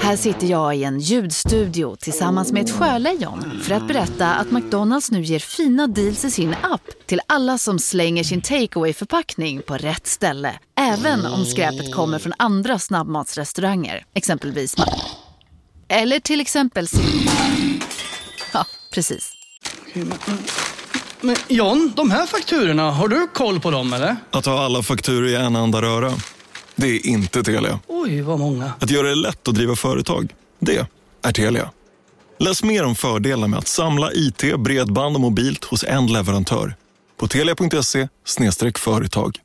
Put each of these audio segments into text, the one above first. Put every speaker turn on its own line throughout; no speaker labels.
Här sitter jag i en ljudstudio tillsammans med ett sjölejon för att berätta att McDonalds nu ger fina deals i sin app till alla som slänger sin takeaway förpackning på rätt ställe. Även om skräpet kommer från andra snabbmatsrestauranger, exempelvis Eller till exempel Ja, precis.
Men John, de här fakturorna, har du koll på dem eller?
Att ha alla fakturor i en enda röra. Det är inte Telia.
Oj, vad många.
Att göra det lätt att driva företag. Det är Telia. Läs mer om fördelarna med att samla IT, bredband och mobilt hos en leverantör. På telia.se företag.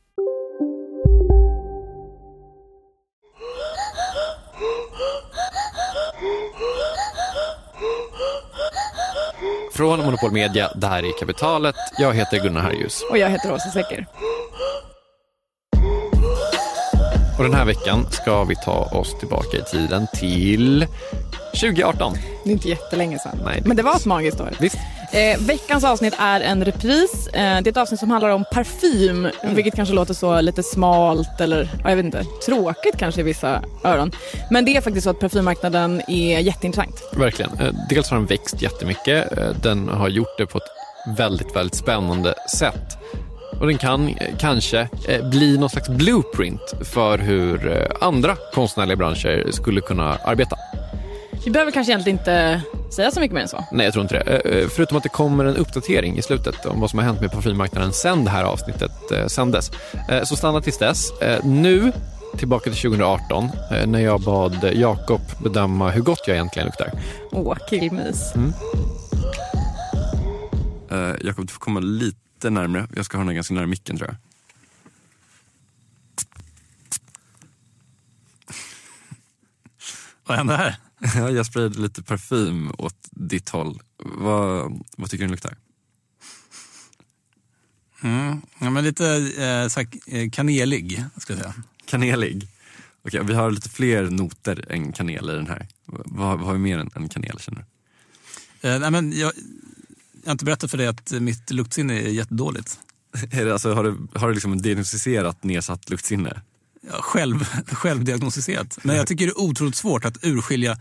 Från Monopol Media, det här är Kapitalet. Jag heter Gunnar Harjus.
Och jag heter Åsa Secker.
Och den här veckan ska vi ta oss tillbaka i tiden till 2018.
Det är inte jättelänge sedan.
Nej, det-
Men det var ett magiskt år.
Visst?
Eh, veckans avsnitt är en repris. Eh, det är ett avsnitt som handlar om parfym,
Mm.
vilket kanske låter så lite smalt eller ja, jag vet inte, tråkigt kanske i vissa öron. Men det är faktiskt så att parfymmarknaden är jätteintressant.
Verkligen. Eh, Dels har den växt jättemycket. Eh, Den har gjort det på ett väldigt, väldigt spännande sätt. Och den kan eh, kanske eh, bli någon slags blueprint för hur eh, andra konstnärliga branscher skulle kunna arbeta.
Vi behöver kanske egentligen inte säga så mycket mer än så.
Nej, jag tror inte det. Förutom att det kommer en uppdatering i slutet om vad som har hänt med parfymmarknaden sen det här avsnittet sändes. Så stanna tills dess. Nu, tillbaka till 2018, eh, när jag bad Jakob bedöma hur gott jag egentligen luktar.
Åh, killmys.
Uh, Jakob, du får komma lite närmare. Jag ska ha den ganska nära micken tror jag.
Vad hände här?
Ja, jag sprayade lite parfym åt ditt håll. Vad, vad tycker du den luktar?
Mm. Ja, men lite eh, så här, eh, kanelig, skulle jag säga.
Kanelig. Okej, vi har lite fler noter än kanel i den här. Vad, vad har vi mer än, än kanel känner du?
Eh, nej, men jag, jag har inte berättat för dig att mitt luktsinne är jättedåligt.
Är det, alltså, har du, har du liksom diagnostiserat nedsatt luktsinne?
Jag själv, självdiagnostiserat. Men jag tycker det är otroligt svårt att urskilja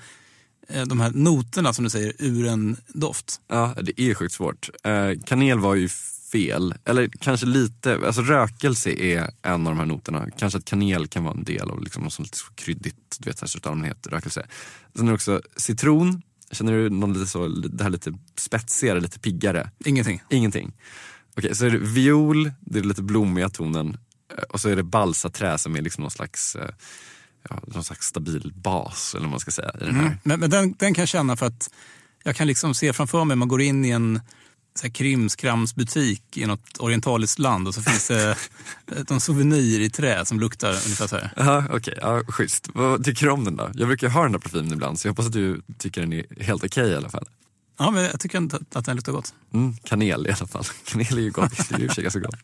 eh, de här noterna som du säger ur en doft.
Ja, det är sjukt svårt. Eh, kanel var ju fel, eller kanske lite, alltså rökelse är en av de här noterna. Kanske att kanel kan vara en del av liksom något sånt lite kryddigt, du vet, så här, allmänhet, rökelse. Sen är det också citron, känner du någon lite så, det här lite spetsigare, lite piggare?
Ingenting.
Ingenting. Okej, så är det viol, det är lite blommiga tonen. Eh, Och så är det balsaträ som är liksom någon slags, eh, ja, någon slags stabil bas, eller vad man ska säga, i den här.
Mm. Men, men den, den kan jag känna för att jag kan liksom se framför mig, man går in i en så här, krimskramsbutik i något orientaliskt land och så finns det en souvenir i trä som luktar ungefär så här.
Jaha, okej. ja, schysst. Vad tycker du om den då? Jag brukar ha den här parfymen ibland så jag hoppas att du tycker den är helt okej i alla fall.
Ja, men jag tycker att den luktar gott.
Mm, kanel i alla fall. Kanel är ju gott, det är ju för ganska gott.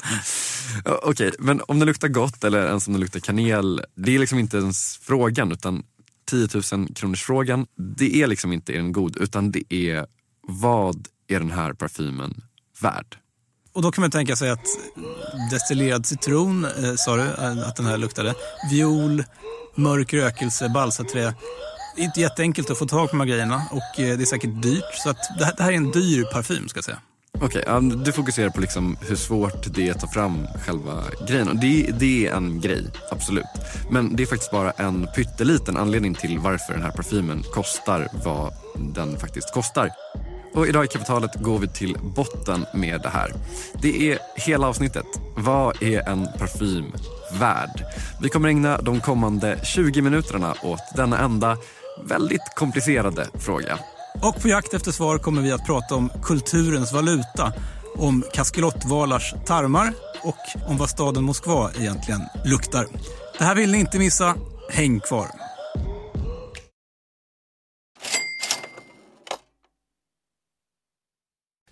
Okej, men om den luktar gott eller ens om den luktar kanel, det är liksom inte ens frågan utan 10 000 kronors frågan. Det är liksom inte är den god utan det är vad är den här parfymen värd?
Och då kan man tänka sig att destillerad citron, eh, sa du eh, att den här luktade. Viol, mörk rökelse, balsaträ. Det är inte jätteenkelt att få tag på de här grejerna och eh, det är säkert dyrt. Så att det, här, det här är en dyr parfym ska jag säga.
Okej, ja, du fokuserar på liksom hur svårt det är att ta fram själva grejen. Och det, det är en grej, absolut. Men det är faktiskt bara en pytteliten anledning till varför den här parfymen kostar vad den faktiskt kostar. Och idag i Kapitalet går vi till botten med det här. Det är hela avsnittet. Vad är en parfym värd? Vi kommer ägna de kommande 20 minuterna åt denna enda väldigt komplicerade fråga.
Och på jakt efter svar kommer vi att prata om kulturens valuta, om kaskelotvalars tarmar och om vad staden Moskva egentligen luktar. Det här vill ni inte missa. Häng kvar.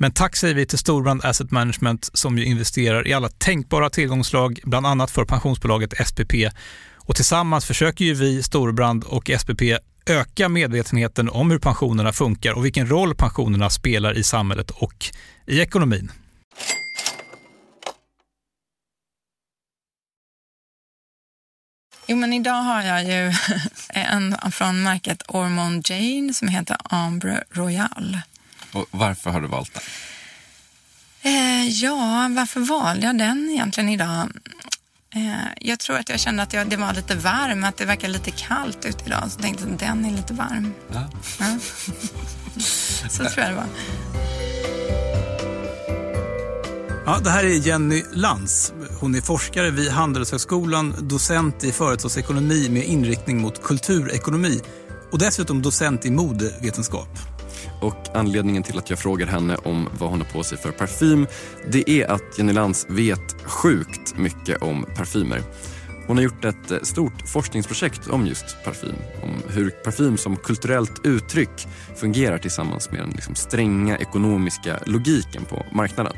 Men tack säger vi till Storbrand Asset Management som ju investerar i alla tänkbara tillgångslag, bland annat för pensionsbolaget SPP. Och tillsammans försöker ju vi, Storbrand och SPP, öka medvetenheten om hur pensionerna funkar och vilken roll pensionerna spelar i samhället och i ekonomin.
Jo, men idag har jag ju en från märket Ormond Jane som heter Ambre Royal.
Och varför har du valt den?
Eh, ja, varför valde jag den egentligen idag? Eh, jag tror att jag kände att jag, det var lite varm, att det verkar lite kallt ute idag. Så tänkte jag att den är lite varm. Ja. ja. så tror jag det var.
Ja, det här är Jenny Lantz. Hon är forskare vid Handelshögskolan, docent i företagsekonomi med inriktning mot kulturekonomi och dessutom docent i modevetenskap.
Och anledningen till att jag frågar henne om vad hon har på sig för parfym det är att Jenny Lantz vet sjukt mycket om parfymer. Hon har gjort ett eh, stort forskningsprojekt om just parfym. Om hur parfym som kulturellt uttryck fungerar tillsammans med den liksom stränga ekonomiska logiken på marknaden.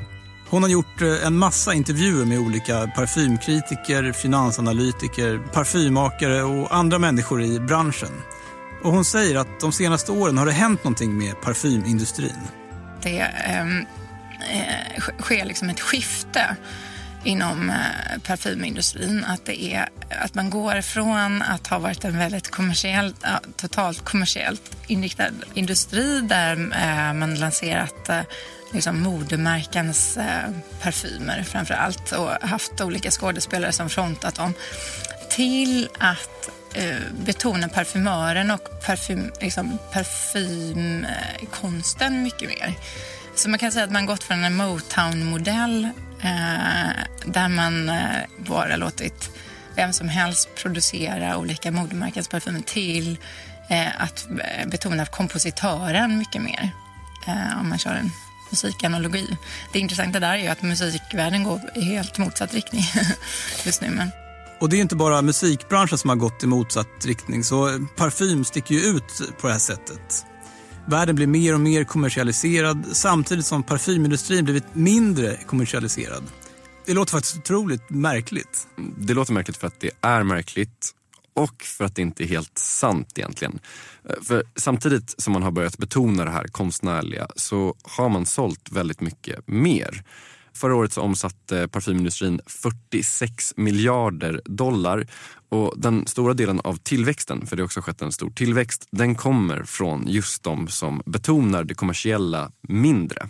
Hon har gjort eh, en massa intervjuer med olika parfymkritiker, finansanalytiker, parfymmakare och andra människor i branschen. Och hon säger att de senaste åren har det hänt någonting med parfymindustrin.
Det ehm, eh, sker liksom ett skifte inom eh, parfymindustrin. Att, det är, att man går från att ha varit en väldigt kommersiell, totalt kommersiellt inriktad industri där eh, man lanserat eh, liksom modemärkens parfymer framför allt och haft olika skådespelare som frontat dem till att Eh, betona parfymören och parfym, liksom, parfymkonsten mycket mer. Så man kan säga att man gått från en Motown-modell eh, där man eh, bara låtit vem som helst producera olika modemärkens parfymer till eh, att eh, betona kompositören mycket mer. Eh, om man kör en musikanalogi. Det intressanta där är ju att musikvärlden går i helt motsatt riktning just nu. Men...
Och det är inte bara musikbranschen som har gått i motsatt riktning, så parfym sticker ju ut på det här sättet. Världen blir mer och mer kommersialiserad samtidigt som parfymindustrin blivit mindre kommersialiserad. Det låter faktiskt otroligt märkligt.
Det låter märkligt för att det är märkligt och för att det inte är helt sant egentligen. Eh, för samtidigt som man har börjat betona det här konstnärliga så har man sålt väldigt mycket mer. Förra året så omsatte parfymindustrin 46 miljarder dollar och den stora delen av tillväxten, för det har också skett en stor tillväxt, den kommer från just de som betonar det kommersiella mindre.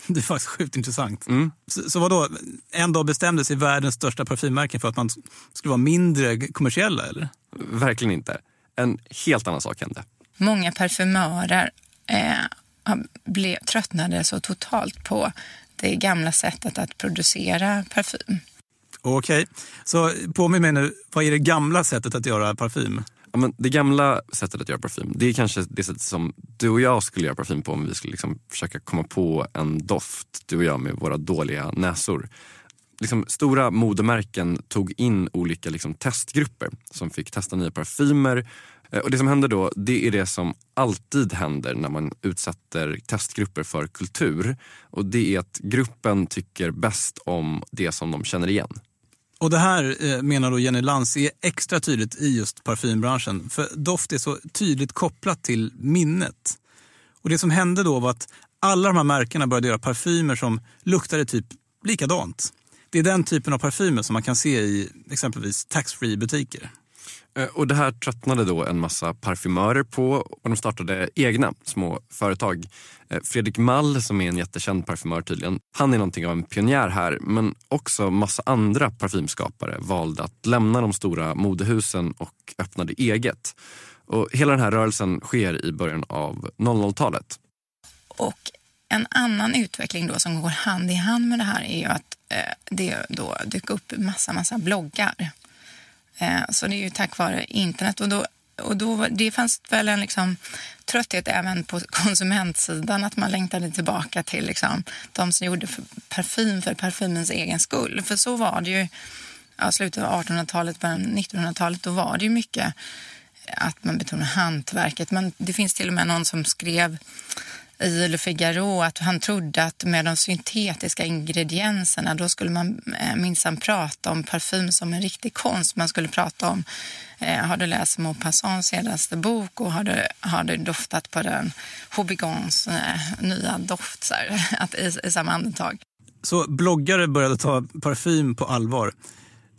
Det är faktiskt sjukt intressant. Mm. Så, så vadå, en dag bestämde sig världens största parfymmärken för att man skulle vara mindre kommersiella eller?
Verkligen inte. En helt annan sak hände.
Många parfymörer eh, blev, tröttnade så totalt på det gamla sättet att producera parfym.
Okej, så påminn mig nu, vad är det gamla sättet att göra parfym?
Ja, men det gamla sättet att göra parfym, det är kanske det sättet som du och jag skulle göra parfym på om vi skulle liksom försöka komma på en doft, du och jag med våra dåliga näsor liksom, stora modemärken tog in olika liksom, testgrupper som fick testa nya parfymer. Eh, och det som händer då, det är det som alltid händer när man utsätter testgrupper för kultur. Och det är att gruppen tycker bäst om det som de känner igen.
Och det här eh, menar då Jenny Lantz är extra tydligt i just parfymbranschen. För doft är så tydligt kopplat till minnet. Och det som hände då var att alla de här märkena började göra parfymer som luktade typ likadant. Det är den typen av parfymer som man kan se i exempelvis taxfree butiker.
Eh, och det här tröttnade då en massa parfymörer på och de startade egna små företag. Eh, Fredrik Mall som är en jättekänd parfymör tydligen, han är någonting av en pionjär här men också massa andra parfymskapare valde att lämna de stora modehusen och öppnade eget. Och hela den här rörelsen sker i början av 00-talet.
Och en annan utveckling då som går hand i hand med det här är ju att Eh, det då dök upp massa, massa bloggar. Eh, så det är ju tack vare internet. Och då, och då, det fanns väl en liksom, trötthet även på konsumentsidan, att man längtade tillbaka till liksom, de som gjorde för parfym för parfymens egen skull. För så var det ju ja, slutet av 1800-talet, början 1900-talet, då var det ju mycket att man betonar hantverket. Men det finns till och med någon som skrev i Le Figaro att han trodde att med de syntetiska ingredienserna då skulle man eh, minsann prata om parfym som en riktig konst. Man skulle prata om, eh, har du läst Maupassants senaste bok och har du, har du doftat på den Hobigons eh, nya doft så här, att, i, i samma andetag.
Så bloggare började ta parfym på allvar.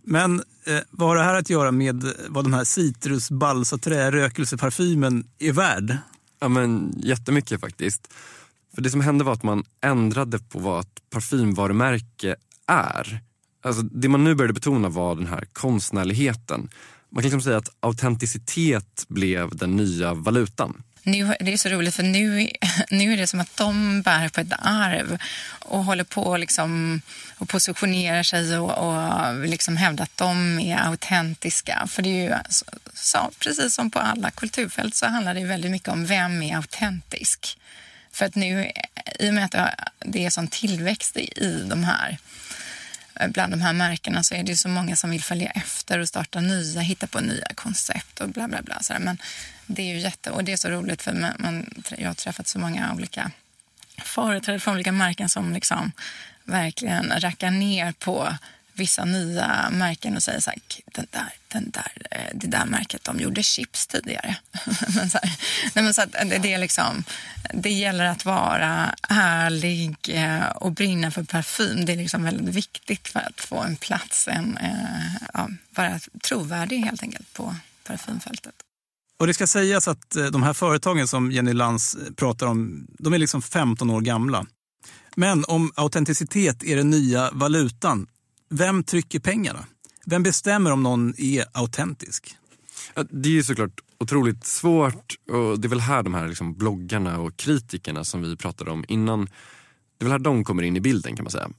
Men eh, vad har det här att göra med vad den här citrus, balsaträ, rökelseparfymen är värd?
Ja men jättemycket faktiskt. För det som hände var att man ändrade på vad ett parfymvarumärke är. Alltså det man nu började betona var den här konstnärligheten. Man kan liksom säga att autenticitet blev den nya valutan.
Nu, det är så roligt för nu, nu är det som att de bär på ett arv och håller på liksom, och positionerar sig och, och liksom hävdar att de är autentiska. För det är ju alltså, så, precis som på alla kulturfält så handlar det väldigt mycket om vem är autentisk. För att nu, i och med att det är sån tillväxt i de här Eh, bland de här märkena så är det ju så många som vill följa efter och starta nya, hitta på nya koncept och bla bla bla. Så Men det är ju jätte, och det är så roligt för man, man, jag har träffat så många olika företrädare från olika märken som liksom verkligen rackar ner på vissa nya märken och säger så här, den där, den där, eh, det där märket, de gjorde chips tidigare. men så här, nej men så att det, är liksom, det gäller att vara ärlig eh, och brinna för parfym. Det är liksom väldigt viktigt för att få en plats, en, eh, ja, vara trovärdig helt enkelt på parfymfältet.
Och det ska sägas att de här företagen som Jenny Lantz pratar om, de är liksom 15 år gamla. Men om autenticitet är den nya valutan vem trycker pengarna? Vem bestämmer om någon är autentisk?
Ja, det är ju såklart otroligt svårt och det är väl här de här liksom bloggarna och kritikerna som vi pratade om innan, det är väl här de kommer in i bilden kan man säga.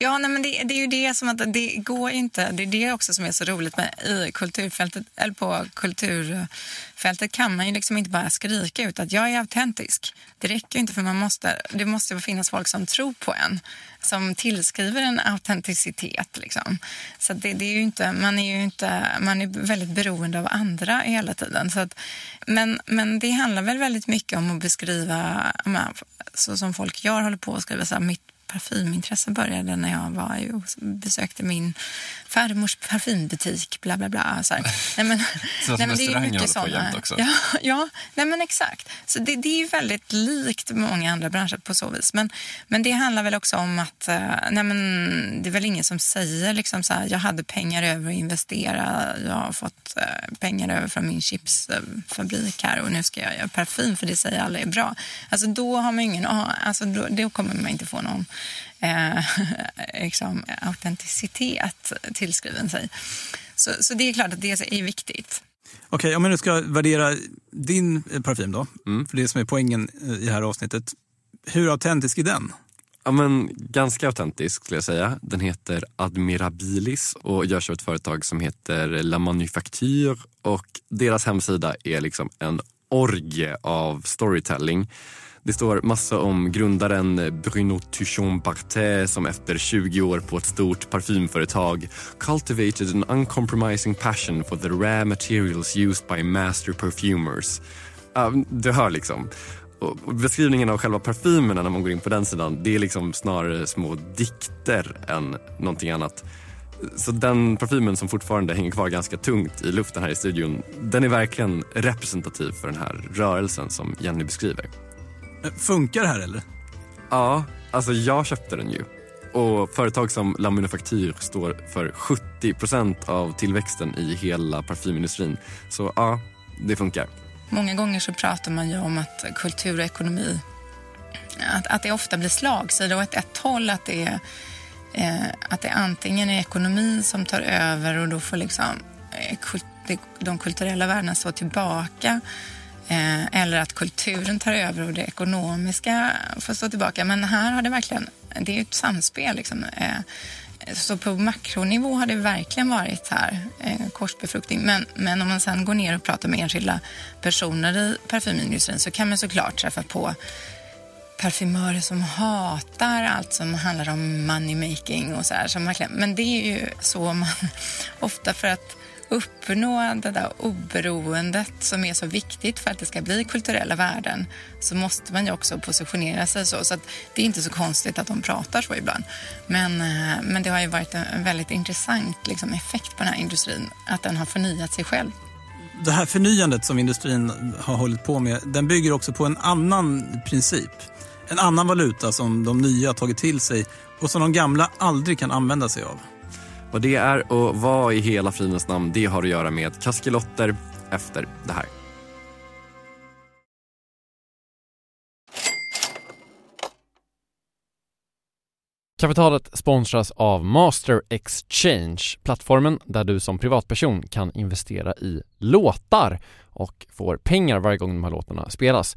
Ja, nej, men det, det, är ju det som att det går inte. Det är det också som är så roligt med i kulturfältet, eller på kulturfältet kan man ju liksom inte bara skrika ut att jag är autentisk. Det räcker inte för man måste, det måste finnas folk som tror på en, som tillskriver en autenticitet liksom. Så det, det, är ju inte, man är ju inte, man är väldigt beroende av andra hela tiden. Så att, men, men det handlar väl väldigt mycket om att beskriva, så som folk gör, håller på att skriva så här, mitt parfymintresse började när jag var och besökte min farmors parfymbutik. Bla, bla, bla. Så, nej, men,
så nej, men det är mycket sådana. också.
Ja, ja nej, men exakt. Så det, det är väldigt likt många andra branscher på så vis. Men, men det handlar väl också om att eh, nej, men, det är väl ingen som säger liksom så här, jag hade pengar över att investera. Jag har fått eh, pengar över från min chipsfabrik här och nu ska jag göra parfym för det säger alla är bra. Alltså då har man ingen, alltså då, då kommer man inte få någon eh, liksom, autenticitet tillskriven sig. Så, så det är klart att det är viktigt.
Okej, okay, om jag nu ska värdera din parfym då, mm. för det som är poängen i det här avsnittet. Hur autentisk är den?
Ja, men, ganska autentisk skulle jag säga. Den heter Admirabilis och görs av ett företag som heter La Manufacture och deras hemsida är liksom en orgie av storytelling. Det står massa om grundaren Bruno Tuchon Bartet som efter 20 år på ett stort parfymföretag cultivated an uncompromising passion for the rare materials used by master perfumers. Uh, du hör liksom. Och beskrivningen av själva parfymerna när man går in på den sidan, det är liksom snarare små dikter än någonting annat. Så den parfymen som fortfarande hänger kvar ganska tungt i luften här i studion, den är verkligen representativ för den här rörelsen som Jenny beskriver.
Funkar det här eller?
Ja, alltså jag köpte den ju. Och företag som La Manufacture står för 70% av tillväxten i hela parfymindustrin. Så ja, det funkar.
Många gånger så pratar man ju om att kultur och ekonomi, att, att det ofta blir slagsida åt ett håll, att det är eh, att det antingen är ekonomin som tar över och då får liksom eh, kult, de kulturella värdena stå tillbaka eh, eller att kulturen tar över och det ekonomiska får stå tillbaka. Men här har det verkligen, det är ett samspel liksom. Eh, så på makronivå har det verkligen varit här, eh, korsbefruktning. Men, men om man sen går ner och pratar med enskilda personer i parfymindustrin så kan man såklart träffa på parfymörer som hatar allt som handlar om money making och så här. Som verkligen, men det är ju så man ofta för att uppnå det där oberoendet som är så viktigt för att det ska bli kulturella värden så måste man ju också positionera sig så. Så det är inte så konstigt att de pratar så ibland. Men, eh, men det har ju varit en väldigt intressant liksom, effekt på den här industrin, att den har förnyat sig själv.
Det här förnyandet som industrin har hållit på med, den bygger också på en annan princip. En annan valuta som de nya har tagit till sig och som de gamla aldrig kan använda sig av.
Vad det är och vad i hela fridens namn det har att göra med kaskelotter efter det här.
Kapitalet sponsras av Master Exchange, plattformen där du som privatperson kan investera i låtar och får pengar varje gång de här låtarna spelas.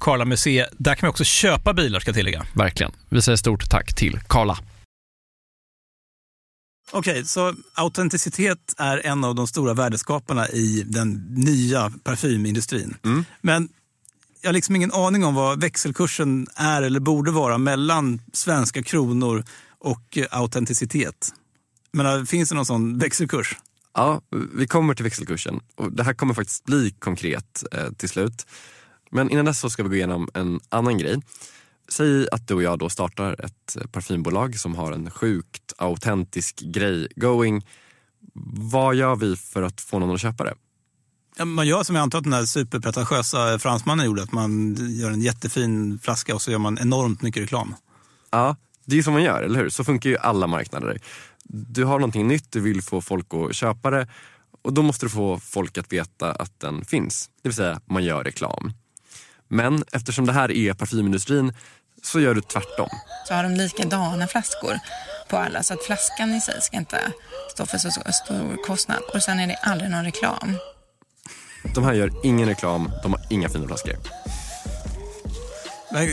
Karla Museet. Där kan man också köpa bilar ska jag tillägga.
Verkligen. Vi säger stort tack till Karla.
Okej, så autenticitet är en av de stora värdeskaparna i den nya parfymindustrin. Men jag har liksom ingen aning om vad växelkursen är eller borde vara mellan svenska kronor och eh, autenticitet. Men äh, finns det någon sån växelkurs?
Ja, vi kommer till växelkursen och det här kommer faktiskt bli konkret eh, till slut. Men innan dess så ska vi gå igenom en annan grej. Säg att du och jag då startar ett parfymbolag som har en sjukt autentisk grej going. Vad gör vi för att få någon att köpa det?
Man gör som jag antar att den här superpretentiösa fransmannen gjorde, att man gör en jättefin flaska och så gör man enormt mycket reklam.
Ja, det är ju så man gör, eller hur? Så funkar ju alla marknader. Du har någonting nytt, du vill få folk att köpa det och då måste du få folk att veta att den finns. Det vill säga, man gör reklam. Men eftersom det här är parfymindustrin så gör du tvärtom.
Så har de likadana flaskor på alla så att flaskan i sig ska inte stå för så stor kostnad. Och sen är det aldrig någon reklam.
De här gör ingen reklam, de har inga fina flaskor.
Men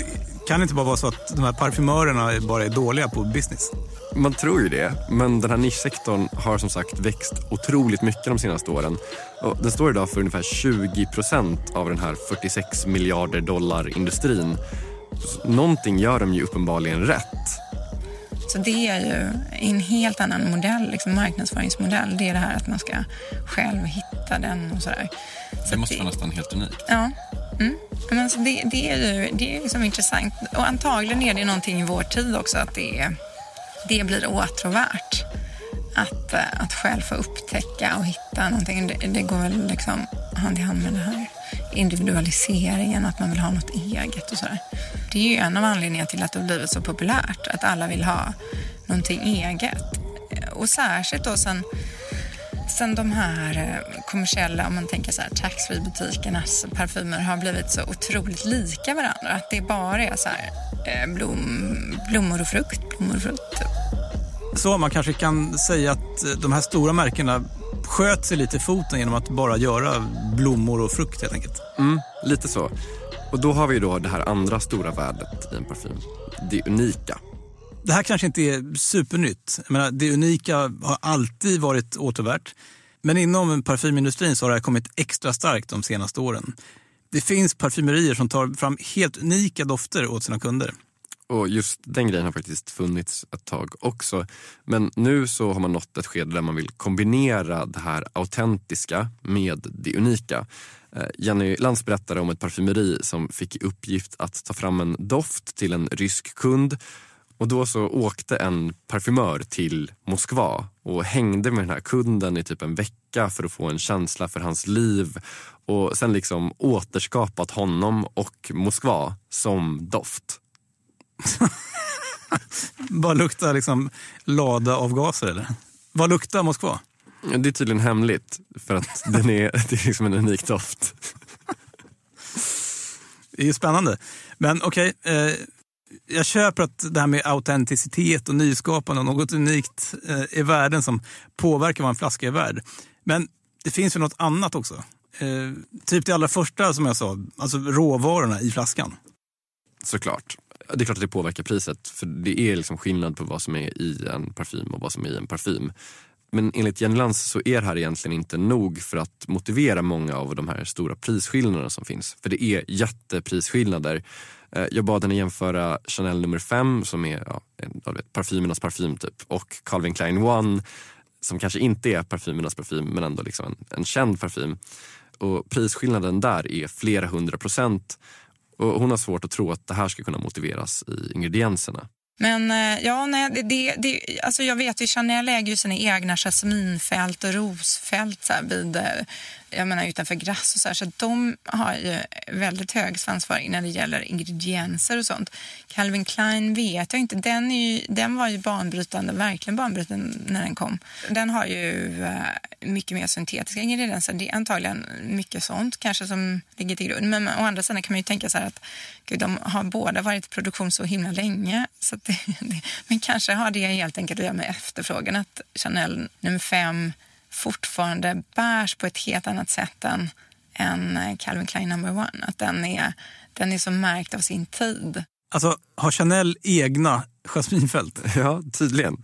kan det inte bara vara så att de här parfymörerna bara är dåliga på business?
Man tror ju det, men den här nischsektorn har som sagt växt otroligt mycket de senaste åren. Och den står idag för ungefär 20 procent av den här 46 miljarder dollar industrin. Någonting gör de ju uppenbarligen rätt.
Så det är ju en helt annan modell, liksom marknadsföringsmodell. Det är det här att man ska själv hitta den och sådär. Så
Det måste vara nästan helt unikt.
Ja. Mm. Men så det, det är ju det är liksom intressant. Och antagligen är det någonting i vår tid också att det, det blir åtråvärt. Att, eh, att själv få upptäcka och hitta någonting. Det, det går väl liksom hand i hand med det här individualiseringen, att man vill ha något eget och sådär. Det är ju en av anledningarna till att det har blivit så populärt, att alla vill ha någonting eget. Och särskilt då sen Sen de här eh, kommersiella, om man tänker så här, taxfree-butikernas parfymer har blivit så otroligt lika varandra. Att det bara är så här, eh, blom, blommor och frukt, blommor och frukt. Typ.
Så man kanske kan säga att de här stora märkena sköt sig lite i foten genom att bara göra blommor och frukt helt enkelt.
Mm, lite så. Och då har vi då det här andra stora värdet i en parfym. Det unika.
Det här kanske inte är supernytt. Jag menar, det unika har alltid varit återvärt. Men inom parfymindustrin så har det här kommit extra starkt de senaste åren. Det finns parfymerier som tar fram helt unika dofter åt sina kunder.
Och just den grejen har faktiskt funnits ett tag också. Men nu så har man nått ett skede där man vill kombinera det här autentiska med det unika. Eh, Jenny Lantz berättade om ett parfymeri som fick i uppgift att ta fram en doft till en rysk kund. Och då så åkte en parfymör till Moskva och hängde med den här kunden i typ en vecka för att få en känsla för hans liv och sen liksom återskapat honom och Moskva som doft.
Bara luktar liksom lada-avgaser eller? Vad luktar Moskva?
Det är tydligen hemligt för att den är, det är liksom en unik doft.
Det är ju spännande. Men okej, eh, jag köper att det här med autenticitet och nyskapande och något unikt eh, är värden som påverkar vad en flaska är värd. Men det finns ju något annat också. Eh, typ det allra första som jag sa, alltså råvarorna i flaskan.
Såklart. Det är klart att det påverkar priset för det är liksom skillnad på vad som är i en parfym och vad som är i en parfym. Men enligt Jenny Lantz så är det här egentligen inte nog för att motivera många av de här stora prisskillnaderna som finns. För det är jätteprisskillnader. Eh, jag bad henne jämföra Chanel nummer 5 som är ja, en, vet, parfymernas parfym typ och Calvin Klein One som kanske inte är parfymernas parfym men ändå liksom en, en känd parfym. Och prisskillnaden där är flera hundra procent och hon har svårt att tro att det här ska kunna motiveras i ingredienserna.
Men eh, ja, nej, det, det, det, alltså jag vet ju Chanel äger ju sina egna jasminfält och rosfält så här, vid eh, jag menar utanför Grass och så här, så de har ju väldigt hög svansföring när det gäller ingredienser och sånt. Calvin Klein vet jag inte, den, är ju, den var ju banbrytande, verkligen banbrytande när den kom. Den har ju uh, mycket mer syntetiska ingredienser, det är antagligen mycket sånt kanske som ligger till grund. Men å andra sidan kan man ju tänka så här att gud, de har båda varit i produktion så himla länge. Så det, det, men kanske har det helt enkelt att göra med efterfrågan, att Chanel nummer fem fortfarande bärs på ett helt annat sätt än, än Calvin Klein number one. Att den är, den är så märkt av sin tid.
Alltså, har Chanel egna jasminfält?
Ja, tydligen.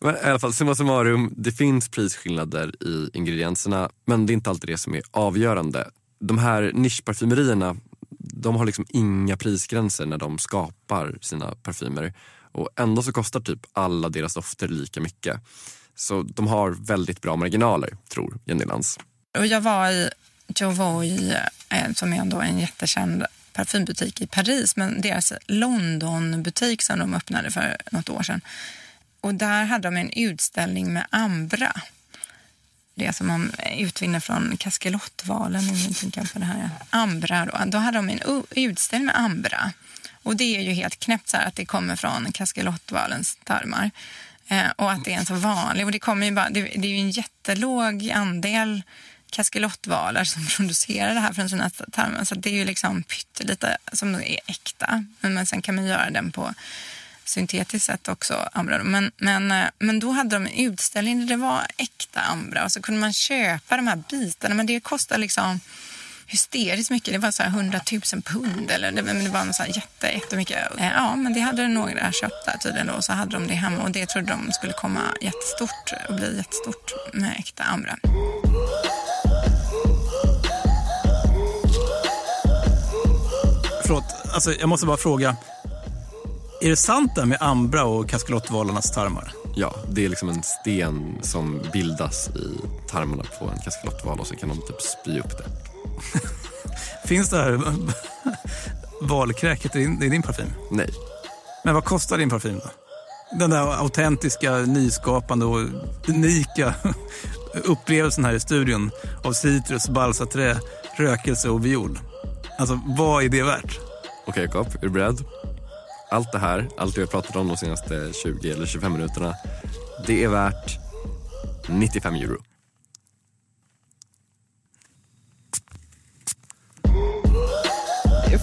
Men i alla fall, summa summarum, det finns prisskillnader i ingredienserna men det är inte alltid det som är avgörande. De här nischparfymerierna de har liksom inga prisgränser när de skapar sina parfymer och ändå så kostar typ alla deras dofter lika mycket. Så de har väldigt bra marginaler, tror Jenny Lantz.
Och jag var i Jovoy, eh, som är ändå en jättekänd parfymbutik i Paris, men deras Londonbutik som de öppnade för något år sedan. Och där hade de en utställning med Ambra. Det som man utvinner från kaskelottvalen, om tänker på det här. Ambra då. Då hade de en utställning med Ambra. Och det är ju helt knäppt så att det kommer från kaskelottvalens tarmar. Eh, och att det är en så vanlig. Och det, kommer ju bara, det, det är ju en jättelåg andel kaskelottvalar som producerar det här från sina tarmar. Så det är ju liksom pyttelite som är äkta. Men, men sen kan man göra den på syntetiskt sätt också, Ambra. Men, men, eh, men då hade de en utställning där det var äkta Ambra och så kunde man köpa de här bitarna. Men det kostar liksom hysteriskt mycket. Det var så här 100 000 pund eller det, det var så här jätte, jättemycket. Eh, ja, men det hade några köpt där tydligen då. Så hade de det hemma och det trodde de skulle komma jättestort och bli jättestort med äkta Ambra.
Förlåt, alltså jag måste bara fråga. Är det sant det med Ambra och kaskelottvalarnas tarmar?
Ja, det är liksom en sten som bildas i tarmarna på en kaskelottval och så kan de typ spy upp det.
Finns det här valkräket i din, i din parfym?
Nej.
Men vad kostar din parfym då? Den där autentiska, nyskapande och unika upplevelsen här i studion av citrus, balsaträ, rökelse och viol. Alltså, vad är det värt?
Okej, Jakob, är du beredd? Allt det här, allt det vi har pratat om de senaste 20 eller 25 minuterna, det är värt 95 euro.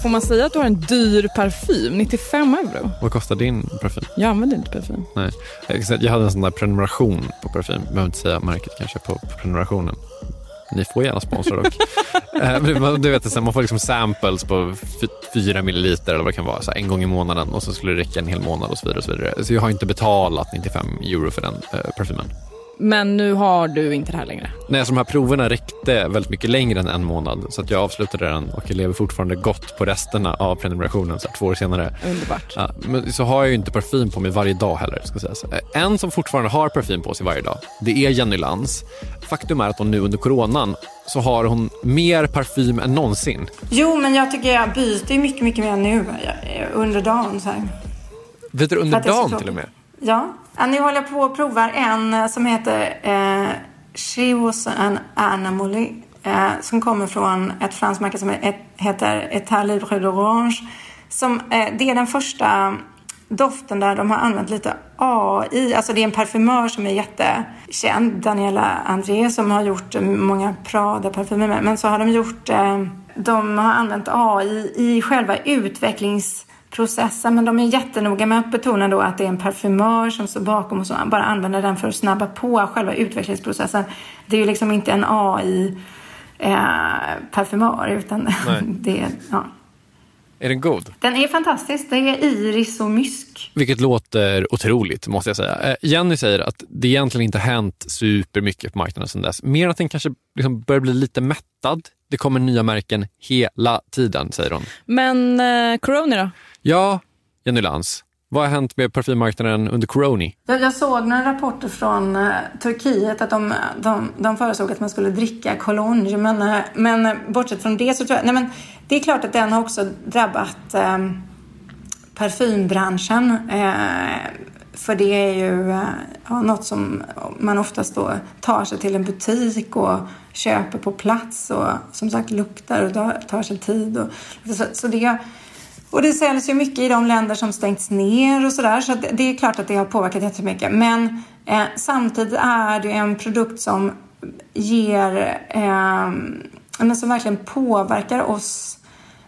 Får man säga att du har en dyr parfym? 95 euro?
Vad kostar din parfym?
Jag använder inte parfym.
Nej. Jag hade en sån där prenumeration på parfym. Jag behöver inte säga märket kanske på prenumerationen. Ni får gärna sponsra dock. Eh, du vet, man får liksom samples på fyra milliliter eller vad det kan vara, så en gång i månaden och så skulle det räcka en hel månad och så vidare. Och så, vidare. så jag har inte betalat 95 euro för den eh, parfymen.
Men nu har du inte det här längre?
Nej, alltså de här proverna räckte väldigt mycket längre än en månad så att jag avslutade den och jag lever fortfarande gott på resterna av prenumerationen så här, två år senare.
Underbart.
Ja, men så har jag ju inte parfym på mig varje dag heller. Ska sägas. En som fortfarande har parfym på sig varje dag, det är Jenny Lantz. Faktum är att hon nu under coronan så har hon mer parfym än någonsin.
Jo, men jag tycker jag byter mycket, mycket mer nu under dagen. Så här.
Byter du under dagen till och med?
Ja ja, nu håller jag på och provar en eh, som heter eh, She was an anomaly. Eh, som kommer från ett franskt märke som heter Etat Libre d'Orange. Som, eh, det är den första doften där de har använt lite AI. Alltså det är en parfymör som är jättekänd, Daniela André, som har gjort många Prada-parfymer. Men så har de gjort, eh, de har använt AI i själva utvecklings processen. Men de är jättenoga med att betona då att det är en parfymör som står bakom och som bara använder den för att snabba på själva utvecklingsprocessen. Det är ju liksom inte en AI eh, utan det är, ja.
Är den god?
Den är fantastisk. Det är iris och mysk.
Vilket låter otroligt, måste jag säga. Eh, Jenny säger att det egentligen inte hänt supermycket på marknaden sedan dess. Mer att den kanske liksom börjar bli lite mättad. Det kommer nya märken hela tiden, säger hon.
Men eh, Corona då?
Ja, Jenny Lantz. Vad har hänt med parfymmarknaden under coroni?
Jag, jag såg några rapporter från uh, Turkiet att de, de, de föreslog att man skulle dricka cologne. Men, uh, men bortsett från det så tror jag... Nej, men det är klart att den har också drabbat uh, parfymbranschen för det är ju eh, något som man oftast då tar sig till en butik och köper på plats och som sagt luktar och tar sig tid. Och, så, så det, och det säljs ju mycket i de länder som stängts ner och sådär så, så det är klart att det har påverkat jättemycket. Men eh, samtidigt är det en produkt som ger, eh, men som verkligen påverkar oss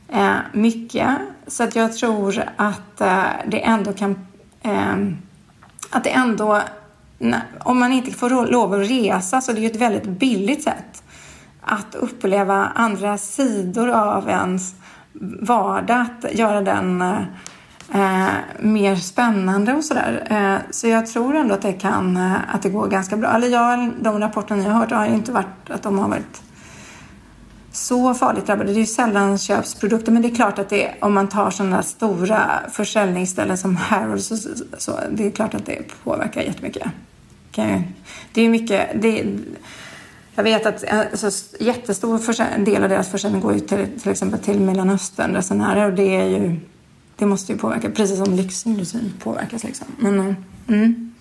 eh, mycket. Så att jag tror att eh, det ändå kan eh, att det ändå, om man inte får lov att resa så det är ju ett väldigt billigt sätt att uppleva andra sidor av ens vardag, att göra den eh, mer spännande och sådär. Eh, så jag tror ändå att det kan, eh, att det går ganska bra. Eller jag, de rapporterna jag har hört har ju inte varit att de har varit så farligt drabbade. Det är ju sällan köps produkter, men det är klart att det, om man tar sådana stora försäljningsställen som Harrods så, så, det är klart att det påverkar jättemycket. Okay. Det är mycket, det, jag vet att eh, alltså, jättestor del av deras försäljning går ju till, till exempel till Mellanöstern, resenärer och det är ju, det måste ju påverka, precis som lyxindustrin påverkas liksom. Men, eh, mm.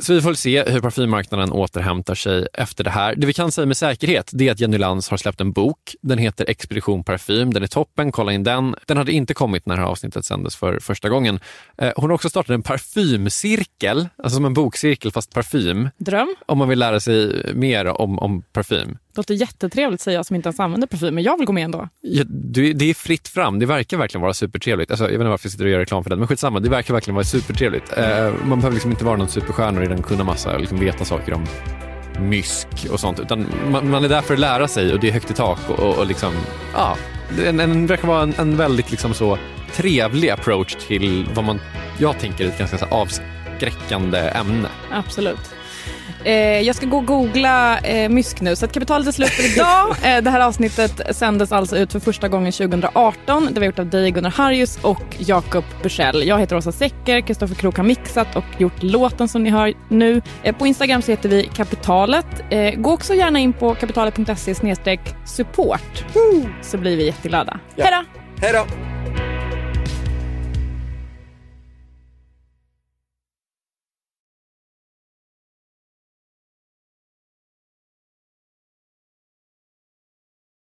Så vi får se hur parfymmarknaden återhämtar sig efter det här. Det vi kan säga med säkerhet det är att Jenny Lantz har släppt en bok. Den heter Expedition Parfym. Den är toppen, kolla in den. Den hade inte kommit när det här avsnittet sändes för första gången. Eh, hon har också startat en parfymcirkel, alltså som en bokcirkel fast parfym.
Dröm.
Om man vill lära sig mer om, om parfym.
Det låter jättetrevligt säger jag som inte ens använder parfym, men jag vill gå med ändå.
Ja, det är fritt fram. Det verkar verkligen vara supertrevligt. Alltså, jag vet inte varför jag sitter och gör reklam för det, men skitsamma. Det verkar verkligen vara supertrevligt. Eh, man behöver liksom inte vara någon superstjärna och redan kunna massa och liksom veta saker om mysk och sånt. Utan man, man, är där för att lära sig och det är högt i tak och, och, och liksom, ja, en, en, verkar vara en, en väldigt liksom så trevlig approach till vad man, jag tänker är ett ganska avskräckande ämne.
Absolut. Eh, jag ska gå och googla eh, mysk nu. Så att kapitalet är slut för idag. Eh, det här avsnittet sändes alltså ut för första gången 2018. Det var gjort av dig Gunnar Harjus och Jakob Bursell. Jag heter Åsa Secker. Kristoffer Krook har mixat och gjort låten som ni hör nu. Eh, på Instagram så heter vi Kapitalet. Eh, gå också gärna in på kapitalet.se support så blir vi jätteglada. Ja. Hej då!
Hej då!